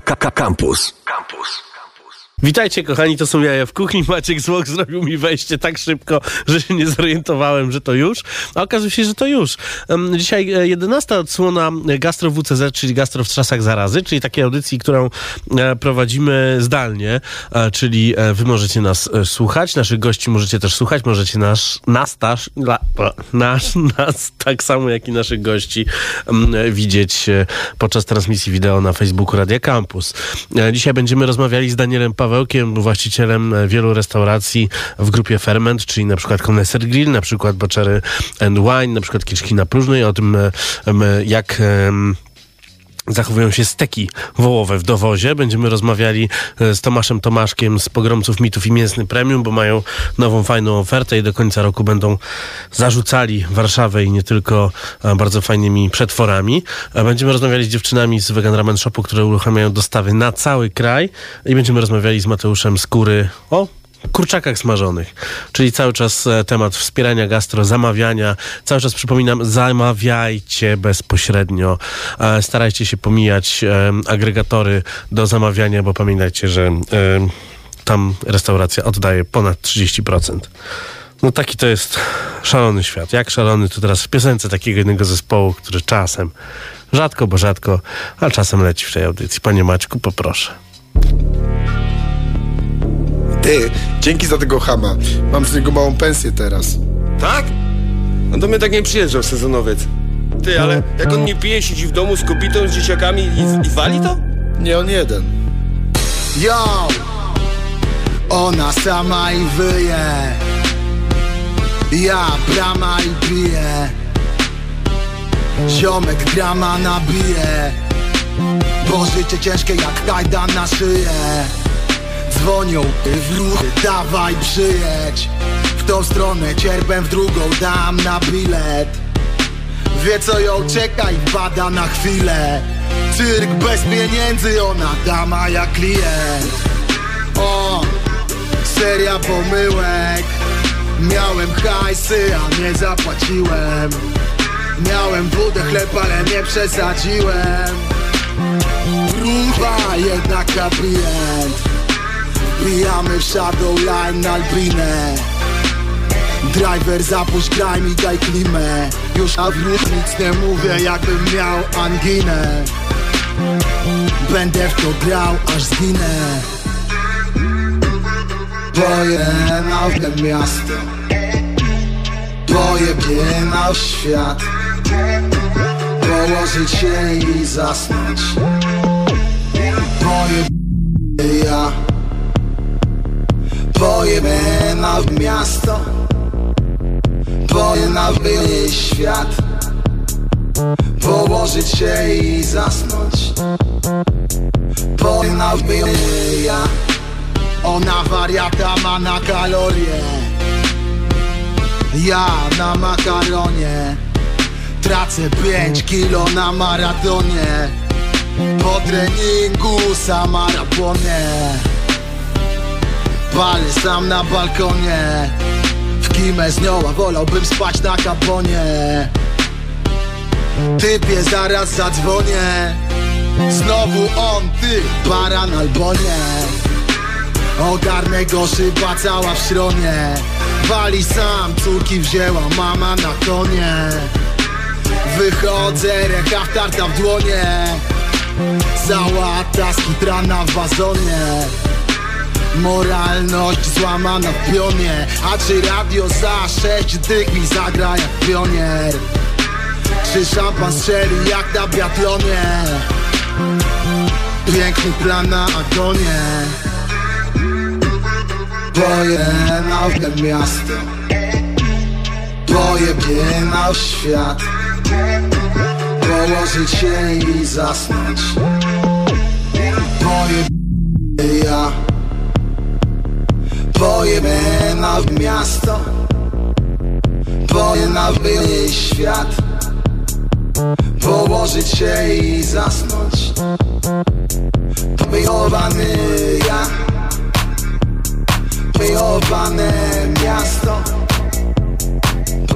Campus. Campus. Witajcie kochani, to są jaja w kuchni. Maciek Złok zrobił mi wejście tak szybko, że się nie zorientowałem, że to już. A okazuje się, że to już. Dzisiaj 11 e, odsłona Gastro WCZ, czyli Gastro w czasach zarazy, czyli takiej audycji, którą e, prowadzimy zdalnie, e, czyli wy możecie nas słuchać, naszych gości możecie też słuchać, możecie nasz, nas, nasz, nas, tak samo jak i naszych gości widzieć podczas transmisji wideo na Facebooku Radia Campus. Dzisiaj będziemy rozmawiali z Danielem Pawłem Pawełkiem, właścicielem e, wielu restauracji w grupie Ferment, czyli na przykład Connoisseur Grill, na przykład Boczery and Wine, na przykład Kiczki na Próżnej, o tym e, jak zachowują się steki wołowe w dowozie. Będziemy rozmawiali e, z Tomaszem Tomaszkiem z Pogromców Mitów i Mięsny Premium, bo mają nową, fajną ofertę i do końca roku będą zarzucali Warszawę i nie tylko e, bardzo fajnymi przetworami. E, będziemy rozmawiali z dziewczynami z Vegan Ramen Shopu, które uruchamiają dostawy na cały kraj i będziemy rozmawiali z Mateuszem Skóry o kurczakach smażonych, czyli cały czas e, temat wspierania gastro, zamawiania. Cały czas przypominam, zamawiajcie bezpośrednio. E, starajcie się pomijać e, agregatory do zamawiania, bo pamiętajcie, że tam restauracja oddaje ponad 30%. No taki to jest szalony świat. Jak szalony to teraz w piosence takiego jednego zespołu, który czasem, rzadko, bo rzadko, ale czasem leci w tej audycji. Panie Maćku, poproszę. Ty, dzięki za tego hama. Mam z niego małą pensję teraz. Tak? No do mnie tak nie przyjeżdżał sezonowiec. Ty, ale jak on nie pije, siedzi w domu z kobietą, z dzieciakami i, i wali to? Nie on jeden. Yo! Ona sama i wyje Ja brama i piję Ziomek drama nabije Bo życie ciężkie jak kajdan na szyję Dzwonią w ruchy, dawaj przyjedź. W tą stronę cierpem, w drugą dam na bilet. Wie co ją czeka i bada na chwilę. Cyrk bez pieniędzy, ona dama jak klient. O, seria pomyłek. Miałem hajsy, a nie zapłaciłem. Miałem wódę, chleb, ale nie przesadziłem. Rumba, jednak klient Wbijamy w shadow line na Albinę. Driver zapuść graj mi daj klimę. Już na wrót nic nie mówię jakbym miał anginę. Będę w to grał aż zginę. W to miasto Pojebie w świat. Położyć się i zasnąć. Pojebie ja Pojemy na miasto. Boję na były świat. Położyć się i zasnąć. Boję na były ja. Ona wariata ma na kalorie. Ja na makaronie. Tracę 5 kilo na maratonie. Po treningu sama raponie Palę sam na balkonie. W kimę z nią, a wolałbym spać na kaponie. Typie, zaraz zadzwonię. Znowu on, ty, baran albo nie. Ogarnę go szyba cała w śronie Wali sam, córki wzięła mama na konie. Wychodzę, ręka tarta w dłonie. Załata skitrana w wazonie Moralność złamana w pionie A czy radio za sześć dych mi zagra jak pionier? Czy szampan strzeli jak na biatlonie Piękny plan na agonie. Pojena w miasto Pojebie na świat. Położyć się i zasnąć. Pojebie ja Pojemy na miasto. Boję na świat. Położyć się i zasnąć. Wyjowany ja. Wyjowane miasto.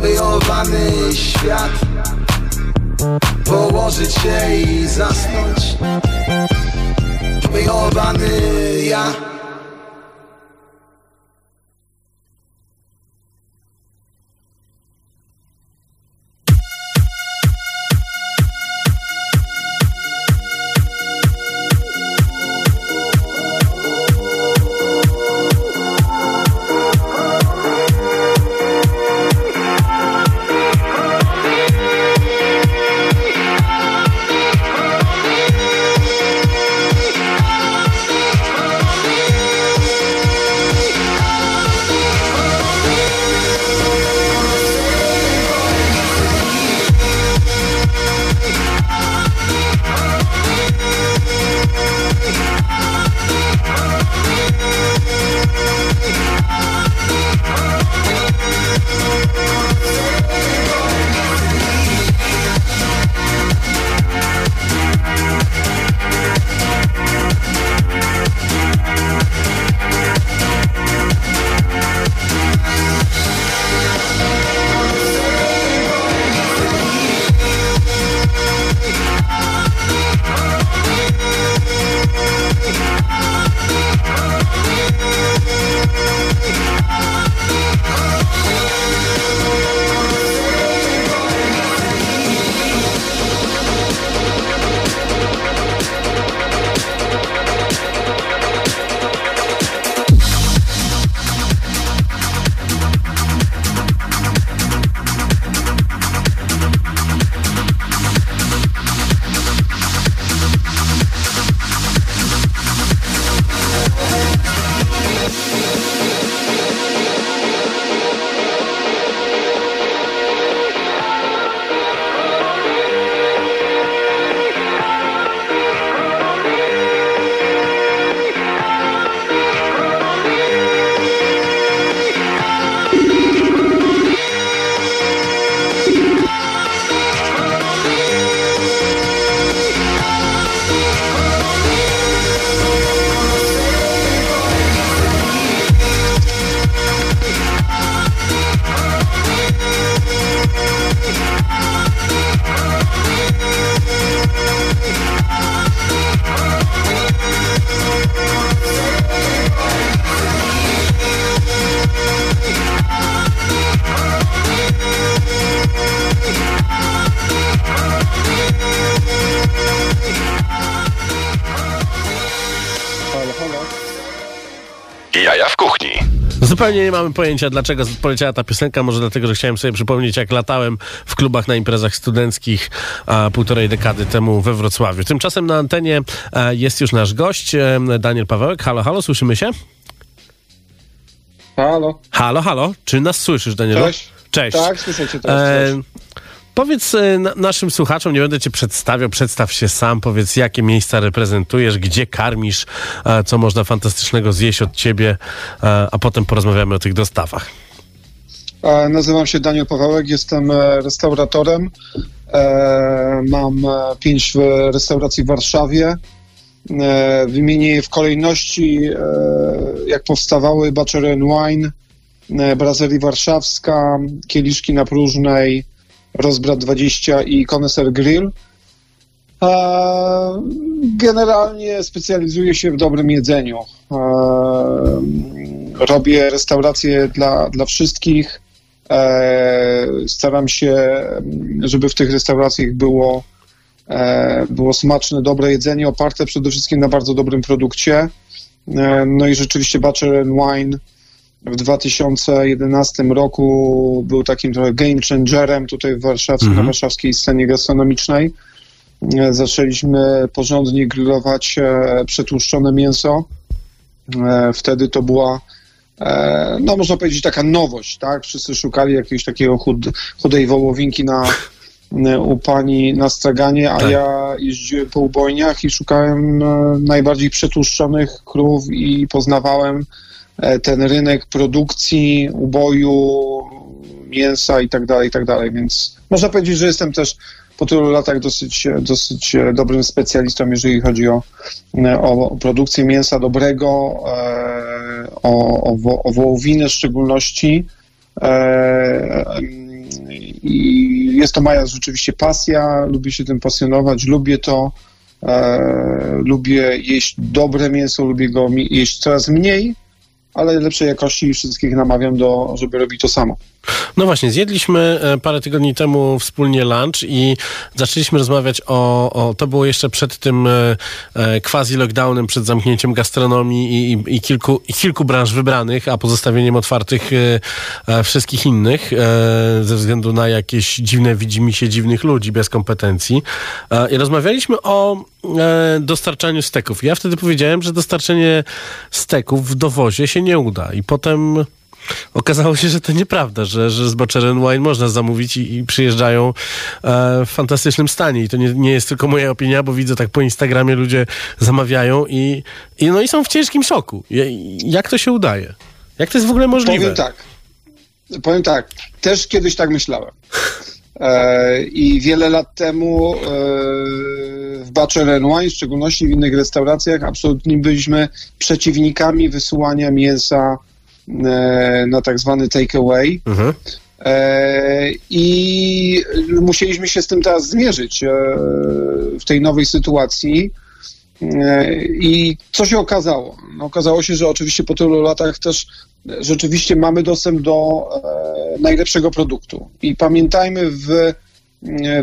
Wyjowany świat. Położyć się i zasnąć. Jaja Zupełnie nie mamy pojęcia, dlaczego poleciała ta piosenka. Może dlatego, że chciałem sobie przypomnieć, jak latałem w klubach na imprezach studenckich a, półtorej dekady temu we Wrocławiu. Tymczasem na antenie a, jest już nasz gość, e, Daniel Pawełek. Halo, halo, słyszymy się? Halo. Halo, halo, czy nas słyszysz, Danielu? Cześć. Cześć. Tak, słyszę cię teraz. E, powiedz e, na, naszym słuchaczom, nie będę cię przedstawiał, przedstaw się sam, powiedz jakie miejsca reprezentujesz, gdzie karmisz, co można fantastycznego zjeść od ciebie, a potem porozmawiamy o tych dostawach. E, Nazywam się Daniel Pawełek, jestem e, restauratorem. Mam pięć restauracji w Warszawie. Wymienię je w kolejności, jak powstawały and Wine, Brazerii Warszawska, Kieliszki na Próżnej, Rozbrat 20 i Koneser Grill. Generalnie specjalizuję się w dobrym jedzeniu. Robię restauracje dla, dla wszystkich. E, Staram się, żeby w tych restauracjach było, e, było smaczne, dobre jedzenie, oparte przede wszystkim na bardzo dobrym produkcie. E, No i rzeczywiście and Wine w 2011 roku był takim trochę game changerem tutaj w warszawskiej, na warszawskiej scenie gastronomicznej. E, Zaczęliśmy porządnie grillować e, przetłuszczone mięso. E, Wtedy to była, no można powiedzieć, taka nowość, tak? Wszyscy szukali jakiegoś takiego chud, chudej wołowinki na, u pani na straganie, a Tak. ja jeździłem po ubojniach i szukałem najbardziej przetłuszczonych krów i poznawałem ten rynek produkcji, uboju, mięsa i tak dalej, i tak dalej, więc można powiedzieć, że jestem też po tylu latach dosyć, dosyć dobrym specjalistą, jeżeli chodzi o, o produkcję mięsa dobrego, e, o, o, o wołowinę w szczególności. E, I jest to moja rzeczywiście pasja, lubię się tym pasjonować, lubię to, e, lubię jeść dobre mięso, lubię go jeść coraz mniej, ale lepszej jakości i wszystkich namawiam do, żeby robić to samo. No właśnie, zjedliśmy e, parę tygodni temu wspólnie lunch i zaczęliśmy rozmawiać o, o to było jeszcze przed tym e, e, quasi-lockdownem, przed zamknięciem gastronomii i, i, i, kilku, i kilku branż wybranych, a pozostawieniem otwartych wszystkich innych ze względu na jakieś dziwne widzimisię dziwnych ludzi bez kompetencji. I rozmawialiśmy o dostarczaniu steków. Ja wtedy powiedziałem, że dostarczenie steków w dowozie się nie uda i potem Okazało się, że to nieprawda, że, że z Butcher and Wine można zamówić i, i przyjeżdżają e, w fantastycznym stanie. I to nie, nie jest tylko moja opinia, bo widzę tak po Instagramie ludzie zamawiają i, i, no i są w ciężkim szoku. Ja- Jak to się udaje? Jak to jest w ogóle możliwe? Powiem tak. Powiem tak. Też kiedyś tak myślałem. E, I wiele lat temu e, w Butcher and Wine, w szczególności w innych restauracjach, absolutnie byliśmy przeciwnikami wysyłania mięsa na tak zwany takeaway. Mhm. E, I musieliśmy się z tym teraz zmierzyć e, w tej nowej sytuacji. E, I co się okazało? No, okazało się, że oczywiście po tylu latach też rzeczywiście mamy dostęp do e, najlepszego produktu. I pamiętajmy w e,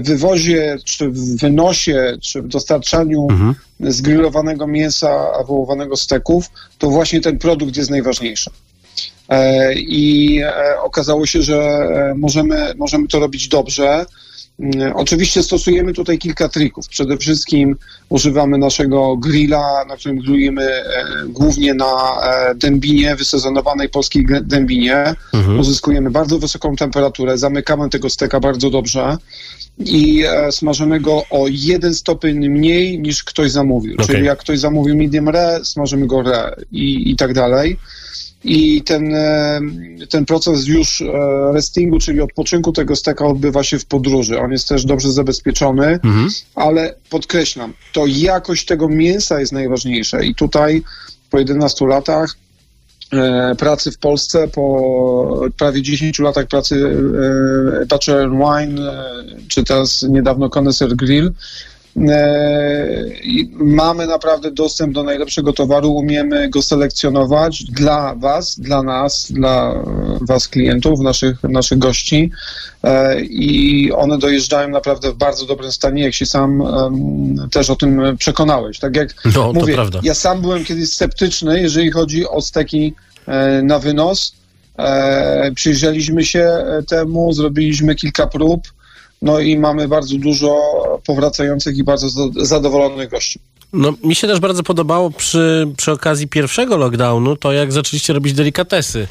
wywozie, czy w wynosie, czy w dostarczaniu Mhm. zgrillowanego mięsa, a wołowanego steków, to właśnie ten produkt jest najważniejszy. E, I e, okazało się, że e, możemy, możemy to robić dobrze. Mm, Oczywiście stosujemy tutaj kilka trików. Przede wszystkim używamy naszego grilla, na którym grillujemy e, głównie na dębinie, wysezonowanej polskiej dębinie. Uzyskujemy bardzo wysoką temperaturę, zamykamy tego steka bardzo dobrze i smażymy go o jeden stopień mniej niż ktoś zamówił. Okej. Czyli jak ktoś zamówił medium rare, smażymy go rare i, i tak dalej. I ten, e, ten proces już e, restingu, czyli odpoczynku tego steka odbywa się w podróży. On jest też dobrze zabezpieczony, ale podkreślam, to jakość tego mięsa jest najważniejsza i tutaj po 11 latach e, pracy w Polsce, po prawie 10 latach pracy and Wine, czy teraz niedawno Connoisseur Grill, mamy naprawdę dostęp do najlepszego towaru, umiemy go selekcjonować dla Was, dla nas, dla Was klientów, naszych, naszych gości e, i one dojeżdżają naprawdę w bardzo dobrym stanie, jak się sam też o tym przekonałeś. Tak jak No, mówię, ja sam byłem kiedyś sceptyczny, jeżeli chodzi o steki e, na wynos. E, Przyjrzeliśmy się e, temu, zrobiliśmy kilka prób, no i mamy bardzo dużo powracających i bardzo za- zadowolonych gości. No, mi się też bardzo podobało przy, przy okazji pierwszego lockdownu to, jak zaczęliście robić delikatesy.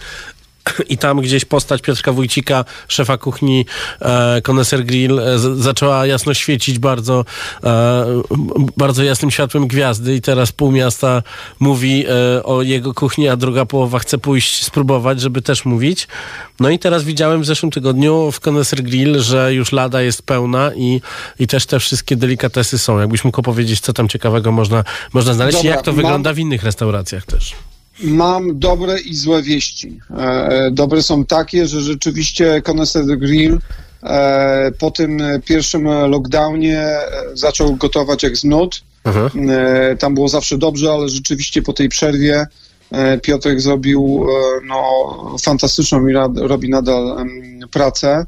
I tam gdzieś postać Piotrka Wójcika, szefa kuchni e, Koneser Grill, e, z, zaczęła jasno świecić bardzo, e, bardzo jasnym światłem gwiazdy i teraz pół miasta mówi e, o jego kuchni, a druga połowa chce pójść spróbować, żeby też mówić. No i teraz widziałem w zeszłym tygodniu w Koneser Grill, że już lada jest pełna i, i też te wszystkie delikatesy są. Jakbyś mógł powiedzieć, co tam ciekawego można, można znaleźć i Dobra, jak to mam- wygląda w innych restauracjach też. Mam dobre i złe wieści. E, dobre są takie, że rzeczywiście de Grill e, po tym pierwszym lockdownie e, zaczął gotować jak z nut. Aha. E, tam było zawsze dobrze, ale rzeczywiście po tej przerwie e, Piotrek zrobił e, no, fantastyczną i robi nadal pracę.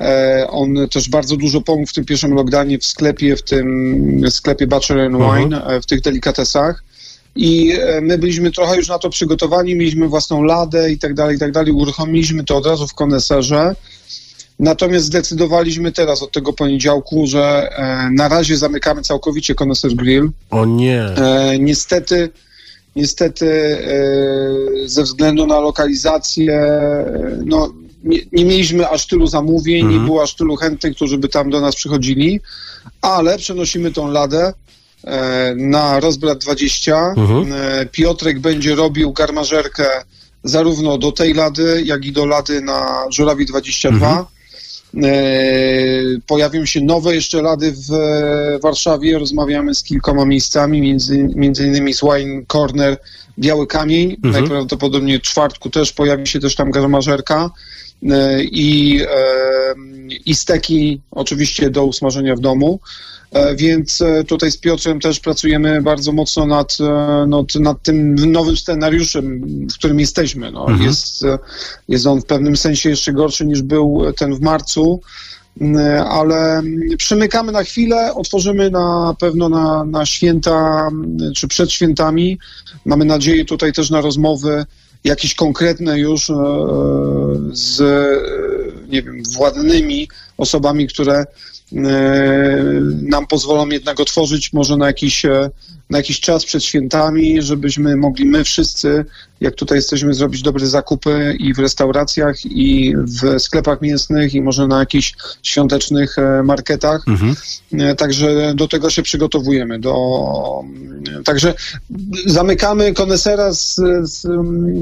E, On też bardzo dużo pomógł w tym pierwszym lockdownie w sklepie, w tym sklepie Butcher and Wine, e, w tych delikatesach. I e, my byliśmy trochę już na to przygotowani, mieliśmy własną ladę i tak dalej, i tak dalej. Uruchomiliśmy to od razu w koneserze. Natomiast zdecydowaliśmy teraz od tego poniedziałku, że e, na razie zamykamy całkowicie Koneser Grill. O nie. E, niestety, niestety e, ze względu na lokalizację, e, no, nie, nie mieliśmy aż tylu zamówień, nie było aż tylu chętnych, którzy by tam do nas przychodzili, ale przenosimy tą ladę na Rozbrat 20. Mhm. E, Piotrek będzie robił garmażerkę zarówno do tej lady, jak i do lady na Żurawi 22. E, Pojawią się nowe jeszcze lady w e, Warszawie. Rozmawiamy z kilkoma miejscami, między, między innymi z Wine Corner Biały Kamień. Najprawdopodobniej w czwartku też pojawi się też tam garmażerka. E, I, e, I steki oczywiście do usmażenia w domu. E, Więc tutaj z Piotrem też pracujemy bardzo mocno nad, nad, nad tym nowym scenariuszem, w którym jesteśmy. No. Jest, e, jest on w pewnym sensie jeszcze gorszy niż był ten w marcu, ale przymykamy na chwilę, otworzymy na pewno na, na święta czy przed świętami. Mamy nadzieję tutaj też na rozmowy jakieś konkretne już e, z e, nie wiem, władnymi osobami, które e, nam pozwolą jednak otworzyć może na jakiś, na jakiś czas przed świętami, żebyśmy mogli my wszyscy, jak tutaj jesteśmy, zrobić dobre zakupy i w restauracjach, i w sklepach mięsnych, i może na jakichś świątecznych e, marketach. E, Także do tego się przygotowujemy. Do, także zamykamy konesera z, z,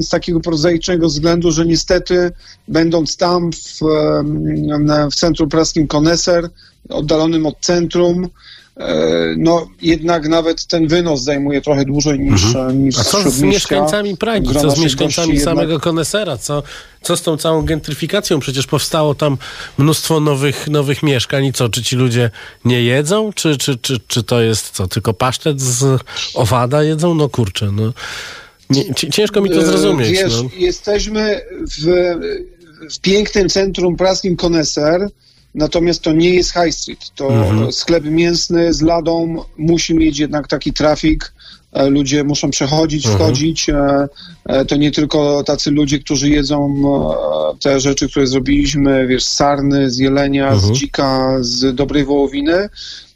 z takiego prozaicznego względu, że niestety będąc tam w, em, na- w centrum praskim koneser, oddalonym od centrum, e, no jednak nawet ten wynos zajmuje trochę dłużej niż, niż A co z mieszkańcami Pragi? Co z mieszkańcami samego jednak- konesera? Co, co z tą całą gentryfikacją? Przecież powstało tam mnóstwo nowych, nowych mieszkań i co? Czy ci ludzie nie jedzą? Czy, czy, czy, czy to jest co? Tylko pasztet z owada jedzą? No kurczę, no. Nie, ci- ciężko mi to E, zrozumieć. Wiesz, no. jesteśmy w, w pięknym centrum praskim Koneser, natomiast to nie jest High Street. To Mhm. sklep mięsny z ladą musi mieć jednak taki trafik. E, Ludzie muszą przechodzić, Mhm. wchodzić. E, e, To nie tylko tacy ludzie, którzy jedzą te rzeczy, które zrobiliśmy, wiesz, z sarny, z jelenia, Mhm. z dzika, z dobrej wołowiny,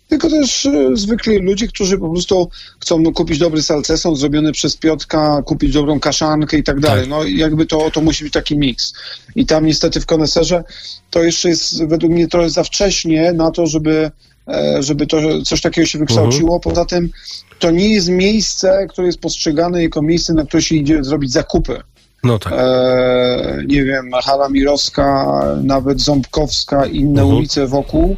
tylko też e, zwykli ludzie, którzy po prostu chcą no, kupić dobry salceson zrobiony przez Piotka, kupić dobrą kaszankę i tak dalej. No i jakby to, to musi być taki miks. I tam niestety w koneserze to jeszcze jest według mnie trochę za wcześnie na to, żeby, e, żeby to, coś takiego się wykształciło. Poza tym to nie jest miejsce, które jest postrzegane jako miejsce, na które się idzie zrobić zakupy. no tak. E, nie wiem, Hala Mirowska, nawet Ząbkowska, inne Mhm. ulice wokół.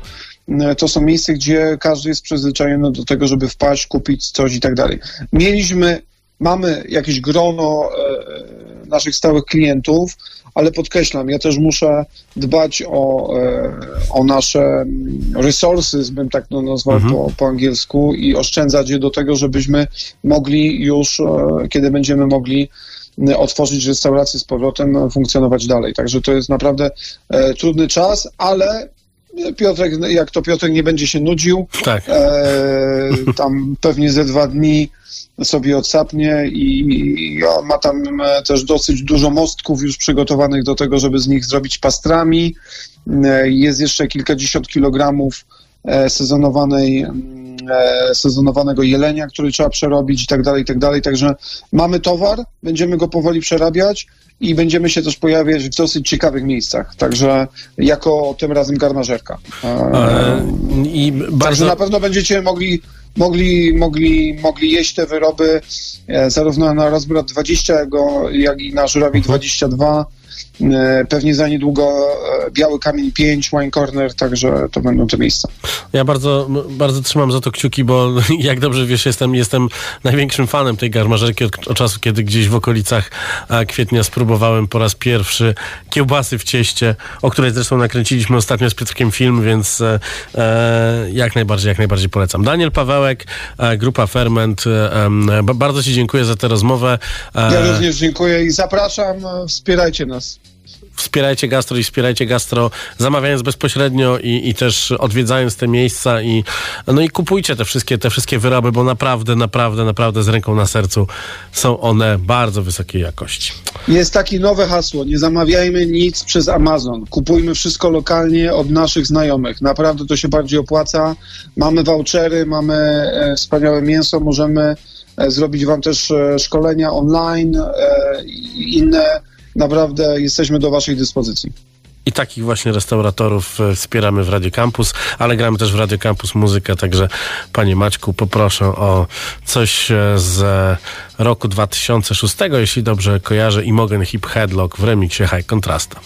E, To są miejsca, gdzie każdy jest przyzwyczajony do tego, żeby wpaść, kupić coś i tak dalej. Mieliśmy, mamy jakieś grono naszych stałych klientów, ale podkreślam, ja też muszę dbać o, e, o nasze mm, resources, bym tak to nazwał po, po angielsku, i oszczędzać je do tego, żebyśmy mogli już, e, kiedy będziemy mogli m, otworzyć restaurację z powrotem, e, funkcjonować dalej. Także to jest naprawdę e, trudny czas, ale Piotrek, jak to Piotrek nie będzie się nudził, Tak. e, tam pewnie ze dwa dni sobie odsapnie i, i ma tam e, też dosyć dużo mostków już przygotowanych do tego, żeby z nich zrobić pastrami. E, Jest jeszcze kilkadziesiąt kilogramów e, sezonowanej, mm, e, sezonowanego jelenia, który trzeba przerobić i tak dalej, i tak dalej. Także mamy towar, będziemy go powoli przerabiać i będziemy się też pojawiać w dosyć ciekawych miejscach. Także jako tym razem garmażerka. E, I Także bardzo... na pewno będziecie mogli, mogli, mogli, mogli jeść te wyroby e, zarówno na rozbrat 20, jak, i na żurawi 22. E, pewnie za niedługo e, Biały Kamień 5, Wine Corner, także to będą te miejsca. Ja bardzo, bardzo trzymam za to kciuki, bo jak dobrze wiesz, jestem, jestem największym fanem tej garmażerki od, od czasu, kiedy gdzieś w okolicach kwietnia spróbowałem po raz pierwszy kiełbasy w cieście, o której zresztą nakręciliśmy ostatnio z Piotrkiem film, więc e, e, jak najbardziej, jak najbardziej polecam. Daniel Pawełek, grupa Ferment, e, bardzo Ci dziękuję za tę rozmowę. E, Ja również dziękuję i zapraszam, wspierajcie nas. Wspierajcie gastro i wspierajcie gastro, zamawiając bezpośrednio i, i też odwiedzając te miejsca i no i kupujcie te wszystkie, te wszystkie wyroby, bo naprawdę, naprawdę, naprawdę z ręką na sercu są one bardzo wysokiej jakości. Jest takie nowe hasło, nie zamawiajmy nic przez Amazon, kupujmy wszystko lokalnie od naszych znajomych. Naprawdę to się bardziej opłaca. Mamy vouchery, mamy e, wspaniałe mięso, możemy e, zrobić wam też e, szkolenia online inne. Naprawdę jesteśmy do waszej dyspozycji. I takich właśnie restauratorów e, wspieramy w Radio Campus, ale gramy też w Radio Campus muzykę, także panie Maćku, poproszę o coś e, z roku 2006, jeśli dobrze kojarzę, Imogen Hip Headlock w remiksie High Contrasta.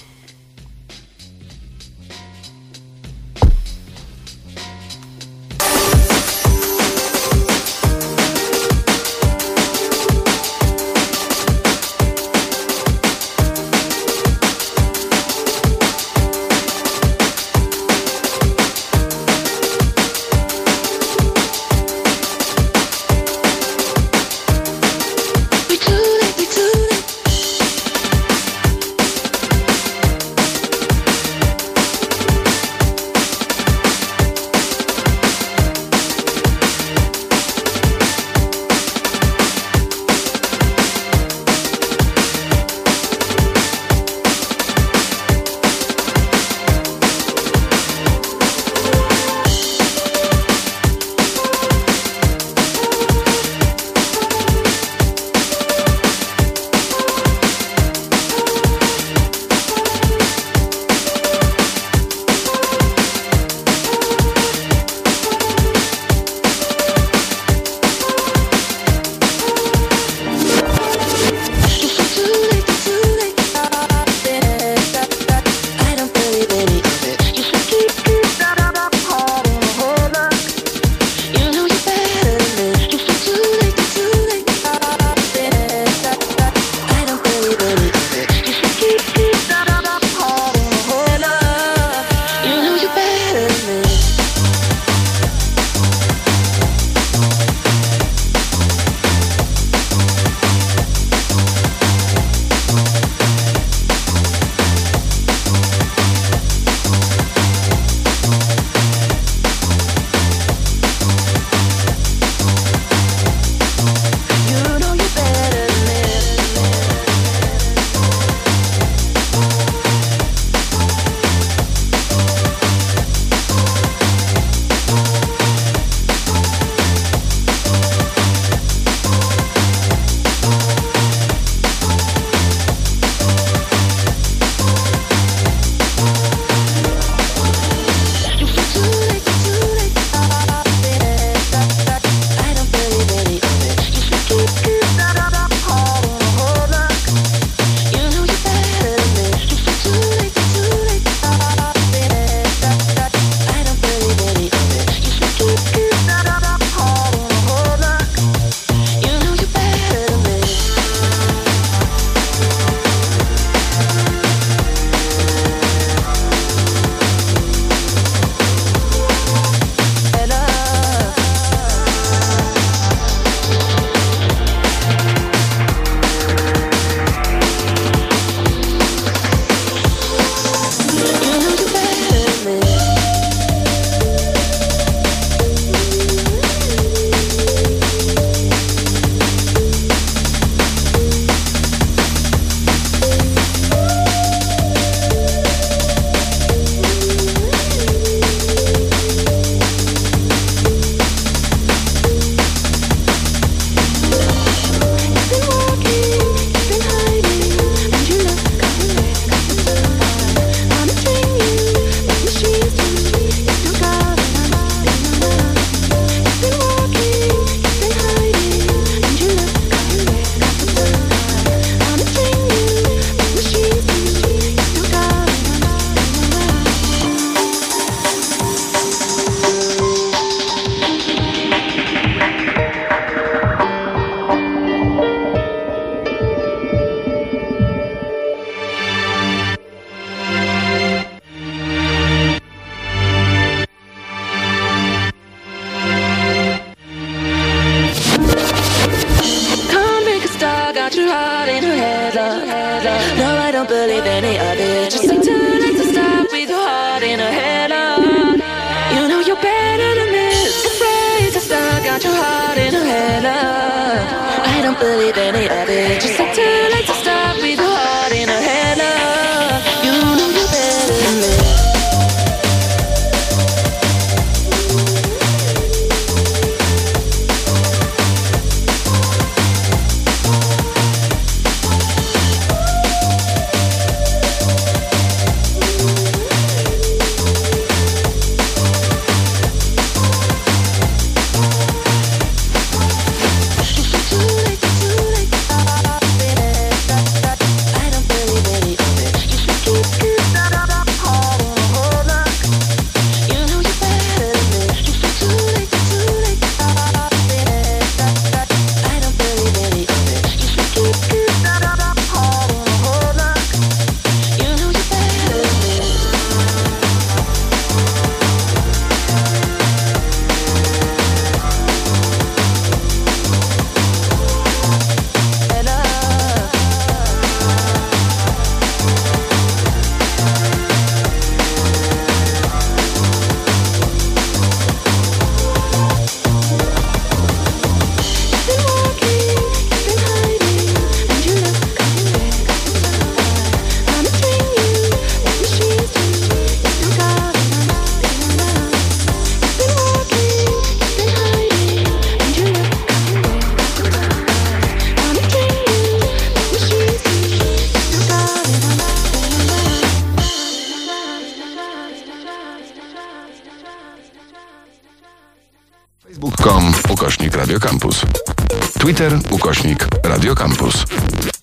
Ukośnik Radiocampus.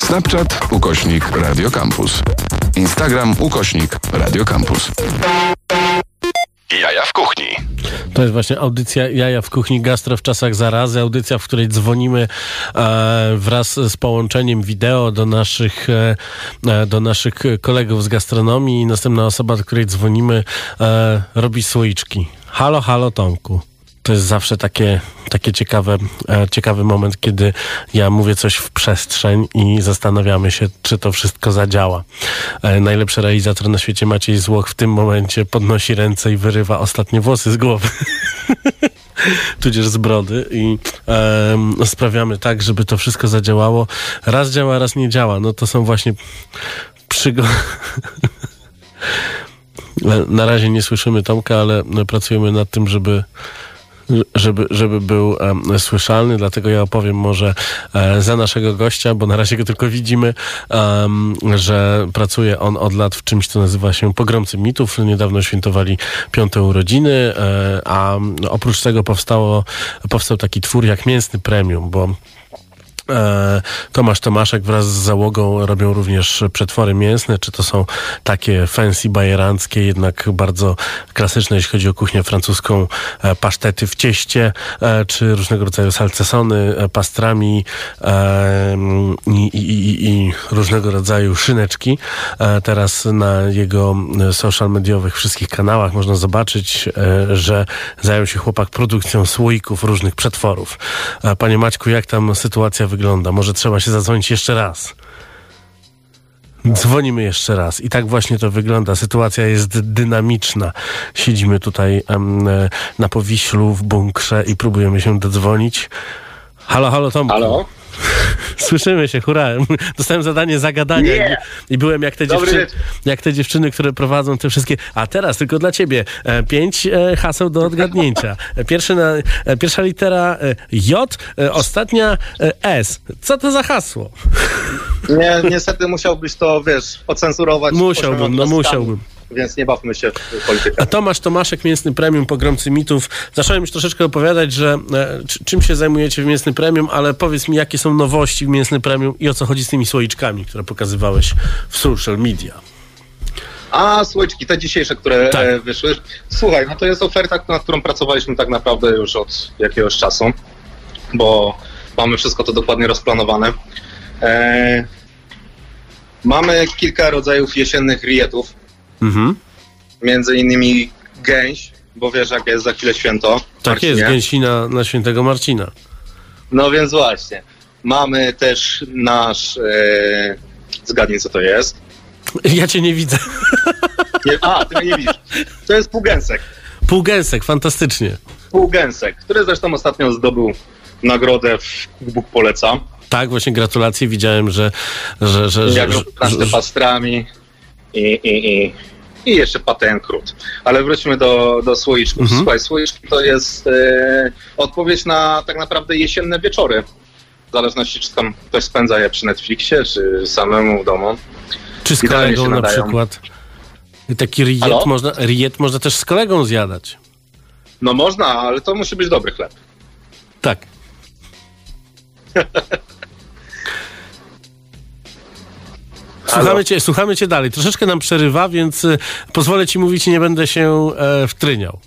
Snapchat ukośnik Radiocampus. Instagram ukośnik Radiocampus. Jaja w kuchni. To jest właśnie audycja Jaja w kuchni gastro w czasach zarazy. Audycja, w której dzwonimy e, wraz z połączeniem wideo do naszych, e, e, do naszych kolegów z gastronomii i następna osoba, do której dzwonimy, e, robi słoiczki. Halo, halo Tomku. To jest zawsze takie, takie ciekawe, e, ciekawy moment, kiedy ja mówię coś w przestrzeń i zastanawiamy się, czy to wszystko zadziała. E, najlepszy realizator na świecie Maciej Złoch w tym momencie podnosi ręce i wyrywa ostatnie włosy z głowy. tudzież z brody i em, sprawiamy tak, żeby to wszystko zadziałało. Raz działa, raz nie działa. No to są właśnie przygody. Na razie nie słyszymy Tomka, ale pracujemy nad tym, żeby żeby, żeby był słyszalny, dlatego ja opowiem może e, za naszego gościa, bo na razie go tylko widzimy, że pracuje on od lat w czymś, co nazywa się Pogromcy Mitów. Niedawno świętowali piąte urodziny, e, a oprócz tego powstało, powstał taki twór jak Mięsny Premium, bo Tomasz Tomaszek wraz z załogą robią również przetwory mięsne, czy to są takie fancy bajeranckie, jednak bardzo klasyczne, jeśli chodzi o kuchnię francuską, e, pasztety w cieście, e, czy różnego rodzaju salcesony, pastrami i, i, i, i różnego rodzaju szyneczki. Teraz na jego social mediowych wszystkich kanałach można zobaczyć, że zajął się chłopak produkcją słoików różnych przetworów. Panie Maćku, jak tam sytuacja wygląda? Może trzeba się zadzwonić jeszcze raz. Dzwonimy jeszcze raz i tak właśnie to wygląda. Sytuacja jest dynamiczna. Siedzimy tutaj na Powiślu w bunkrze i próbujemy się dodzwonić. Halo, halo Tomku. Halo? Słyszymy się, hurra. Dostałem zadanie zagadania i, i byłem jak te, dziewczyny, jak te dziewczyny, które prowadzą te wszystkie. A teraz tylko dla ciebie. E, Pięć e, haseł do odgadnięcia. E, Pierwszy na, e, pierwsza litera e, J, e, ostatnia S. Co to za hasło? Nie, niestety musiałbyś to, wiesz, ocenzurować. Musiałbym, no musiałbym. Więc nie bawmy się w politykę. A Tomasz Tomaszek, Mięsny Premium, Pogromcy Mitów. Zacząłem już troszeczkę opowiadać, że e, czy- czym się zajmujecie w Mięsny Premium, ale powiedz mi, jakie są nowości w Mięsny Premium i o co chodzi z tymi słoiczkami, które pokazywałeś w social media. A słoiczki, te dzisiejsze, które Tak. e, wyszły. Słuchaj, no to jest oferta, nad którą pracowaliśmy tak naprawdę już od jakiegoś czasu, bo mamy wszystko to dokładnie rozplanowane. E, mamy kilka rodzajów jesiennych rietów, Mhm. między innymi gęś, bo wiesz, jak jest za chwilę święto. Tak jest, Marcinie. gęsina na świętego Marcina. No więc właśnie. Mamy też nasz. E, zgadnij, co to jest. Ja cię nie widzę. Nie, a, ty mnie nie widzisz. To jest półgęsek. Półgęsek, fantastycznie. Półgęsek, który zresztą ostatnio zdobył nagrodę w Bóg poleca. Tak, właśnie gratulacje. Widziałem, że... że, że, że, Jak że pastrami i, i, i, i jeszcze paten krót. Ale wróćmy do, do słoiczków. Mhm. Słuchaj, słoiczki to jest e, odpowiedź na tak naprawdę jesienne wieczory. W zależności, czy tam ktoś spędza je przy Netflixie, czy samemu w domu. Czy z kolegą na nadają. przykład? Taki riet Halo? można, riet można też z kolegą zjadać. No można, ale to musi być dobry chleb. Tak. Słuchamy cię, słuchamy cię dalej. Troszeczkę nam przerywa, więc y, pozwolę ci mówić i nie będę się e, wtryniał.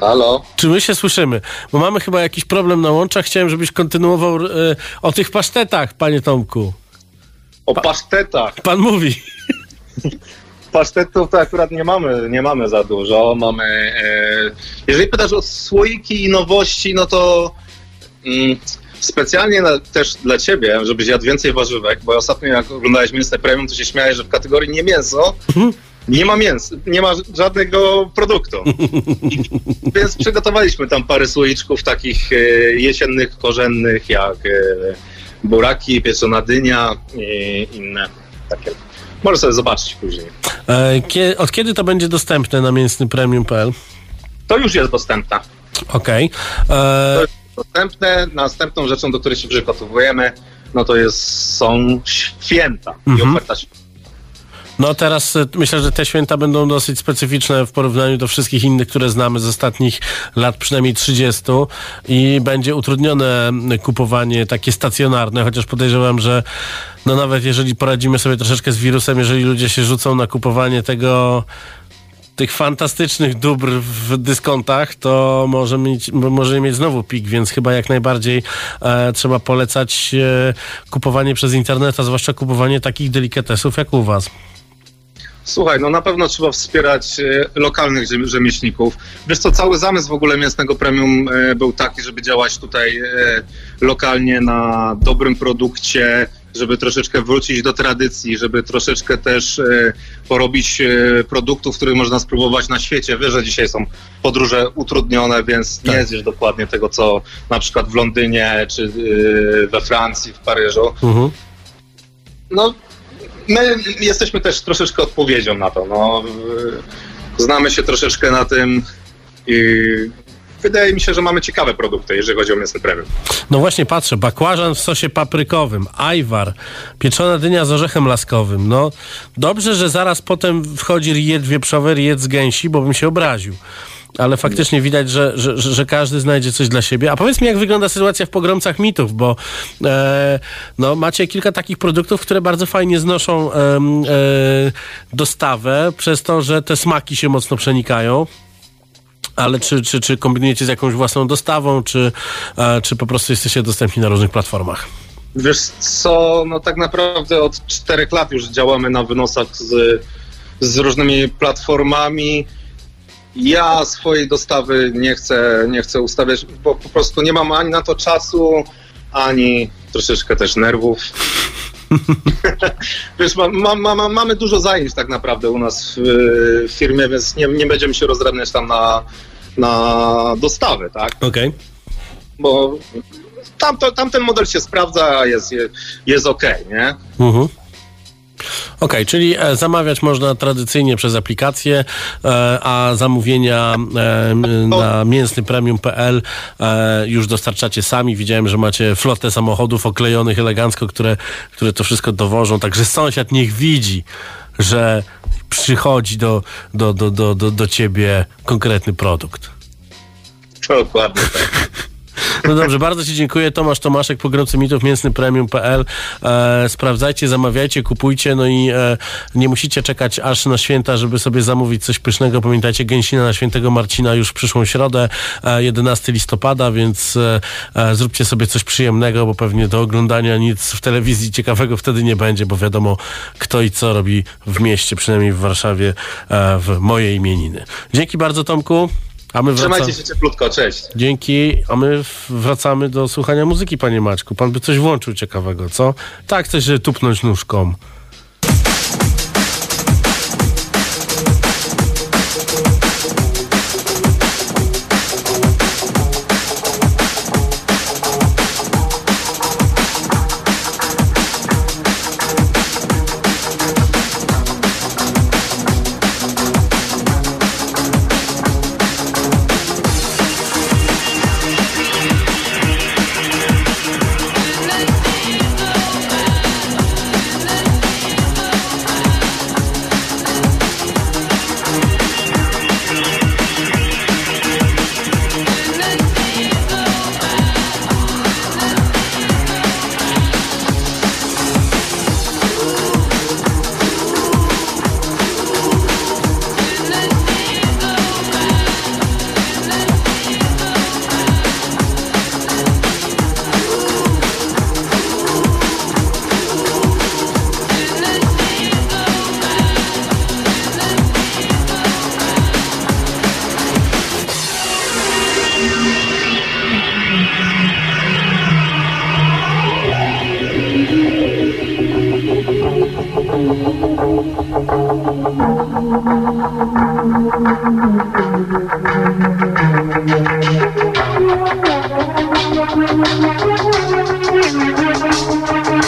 Halo? Czy my się słyszymy? Bo mamy chyba jakiś problem na łączach. Chciałem, żebyś kontynuował e, o tych pasztetach, panie Tomku. O pasztetach. Pan mówi. Pasztetów to akurat nie mamy, nie mamy za dużo. Mamy. E, jeżeli pytasz o słoiki i nowości, no to specjalnie na, też dla ciebie, żebyś jadł więcej warzywek, bo ostatnio jak oglądałeś mięsne premium, to się śmiałeś, że w kategorii nie mięso nie ma mięsa, nie ma żadnego produktu. I, więc przygotowaliśmy tam parę słoiczków takich e, jesiennych, korzennych, jak e, buraki, pieczona dynia i inne takie. Możesz sobie zobaczyć później. E, kie, od kiedy to będzie dostępne na mięsnypremium.pl? To już jest dostępne. Okej. E, jest dostępne. Następną rzeczą, do której się przygotowujemy, no to jest, są święta i Mhm. oferta świąt. No teraz e, myślę, że te święta będą dosyć specyficzne w porównaniu do wszystkich innych, które znamy z ostatnich lat, przynajmniej 30 i będzie utrudnione kupowanie takie stacjonarne, chociaż podejrzewam, że no nawet jeżeli poradzimy sobie troszeczkę z wirusem, jeżeli ludzie się rzucą na kupowanie tego tych fantastycznych dóbr w dyskontach, to może mieć, może mieć znowu pik, więc chyba jak najbardziej e, trzeba polecać e, kupowanie przez internet, a zwłaszcza kupowanie takich delikatesów jak u was. Słuchaj, no na pewno trzeba wspierać e, lokalnych rzemieślników. Wiesz co, cały zamysł w ogóle mięsnego premium e, był taki, żeby działać tutaj e, lokalnie na dobrym produkcie, żeby troszeczkę wrócić do tradycji, żeby troszeczkę też e, porobić e, produktów, których można spróbować na świecie. Wiesz, że dzisiaj są podróże utrudnione, więc nie Tak. zjesz dokładnie tego, co na przykład w Londynie, czy e, we Francji, w Paryżu. Mhm. No, my jesteśmy też troszeczkę odpowiedzią na to. No, znamy się troszeczkę na tym i wydaje mi się, że mamy ciekawe produkty, jeżeli chodzi o mięsny premium. No właśnie patrzę, bakłażan w sosie paprykowym, ajwar, pieczona dynia z orzechem laskowym. No dobrze, że zaraz potem wchodzi riet wieprzowy, riet z gęsi, bo bym się obraził. Ale faktycznie widać, że, że, że każdy znajdzie coś dla siebie. A powiedz mi, jak wygląda sytuacja w pogromcach mitów, bo e, no, macie kilka takich produktów, które bardzo fajnie znoszą em, e, dostawę, przez to, że te smaki się mocno przenikają. Ale czy, czy, czy kombinujecie z jakąś własną dostawą, czy, e, czy po prostu jesteście dostępni na różnych platformach? Wiesz co, no tak naprawdę od czterech lat już działamy na wynosach z, z różnymi platformami. Ja swojej dostawy nie chcę, nie chcę ustawiać, bo po prostu nie mam ani na to czasu, ani troszeczkę też nerwów. Wiesz, ma, ma, ma, ma, mamy dużo zajęć tak naprawdę u nas w, w firmie, więc nie, nie będziemy się rozdrabniać tam na, na dostawy, tak? Okej. Bo tam, to, tamten model się sprawdza, jest, jest okej, nie? Mhm. Okej, czyli e, zamawiać można tradycyjnie przez aplikację, e, a zamówienia e, na mięsnypremium.pl już dostarczacie sami. Widziałem, że macie flotę samochodów oklejonych elegancko, które, które to wszystko dowożą, także sąsiad niech widzi, że przychodzi do, do, do, do, do, do ciebie konkretny produkt. Dokładnie tak. No dobrze, bardzo Ci dziękuję. Tomasz Tomaszek, pogromcy mitów, mięsnypremium.pl. E, sprawdzajcie, zamawiajcie, kupujcie, no i e, nie musicie czekać aż na święta, żeby sobie zamówić coś pysznego. Pamiętajcie, gęsina na świętego Marcina już w przyszłą środę, e, 11 listopada, więc e, e, zróbcie sobie coś przyjemnego, bo pewnie do oglądania nic w telewizji ciekawego wtedy nie będzie, bo wiadomo kto i co robi w mieście, przynajmniej w Warszawie, e, w moje imieniny. Dzięki bardzo, Tomku. A my wracamy. Trzymajcie się cieplutko, cześć. Dzięki, a my wracamy do słuchania muzyki, panie Maćku. Pan by coś włączył ciekawego, co? Tak, żeby tupnąć nóżką.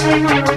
Campus.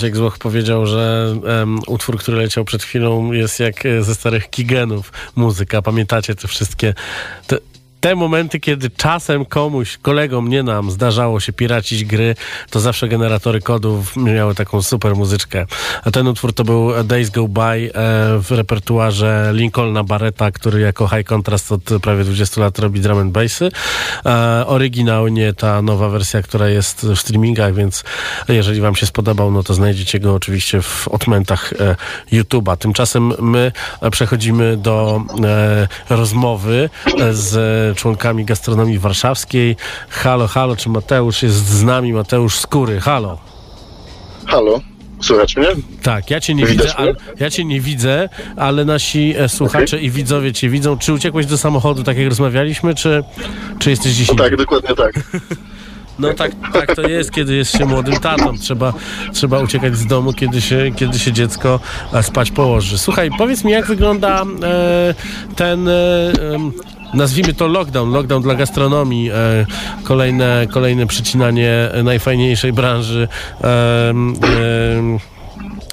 Maciek Złoch powiedział, że em, utwór, który leciał przed chwilą jest jak e, ze starych Kigenów muzyka. Pamiętacie te wszystkie... Te, te momenty, kiedy czasem komuś, kolegom, nie nam, zdarzało się piracić gry, to zawsze generatory kodów miały taką super muzyczkę. A ten utwór to był Days Go By e, w repertuarze Lincolna Barretta, który jako high contrast od prawie 20 lat robi drum and bassy. E, oryginalnie ta nowa wersja, która jest w streamingach, więc jeżeli wam się spodobał, no to znajdziecie go oczywiście w odmętach e, YouTube'a. Tymczasem my przechodzimy do rozmowy z członkami gastronomii warszawskiej. Halo, halo, czy Mateusz jest z nami? Mateusz Skóry, halo. Halo, słychać mnie? Tak, ja cię nie Widać widzę, ale, ja cię nie widzę, ale nasi e, słuchacze i widzowie cię widzą. Czy uciekłeś do samochodu, tak jak rozmawialiśmy, czy, czy jesteś dziś No tak, dokładnie tak. No tak, tak to jest, kiedy jest się młodym tatą. Trzeba, trzeba uciekać z domu, kiedy się, kiedy się dziecko e, spać położy. Słuchaj, powiedz mi, jak wygląda e, ten, e, nazwijmy to lockdown, lockdown dla gastronomii, e, kolejne, kolejne przycinanie najfajniejszej branży.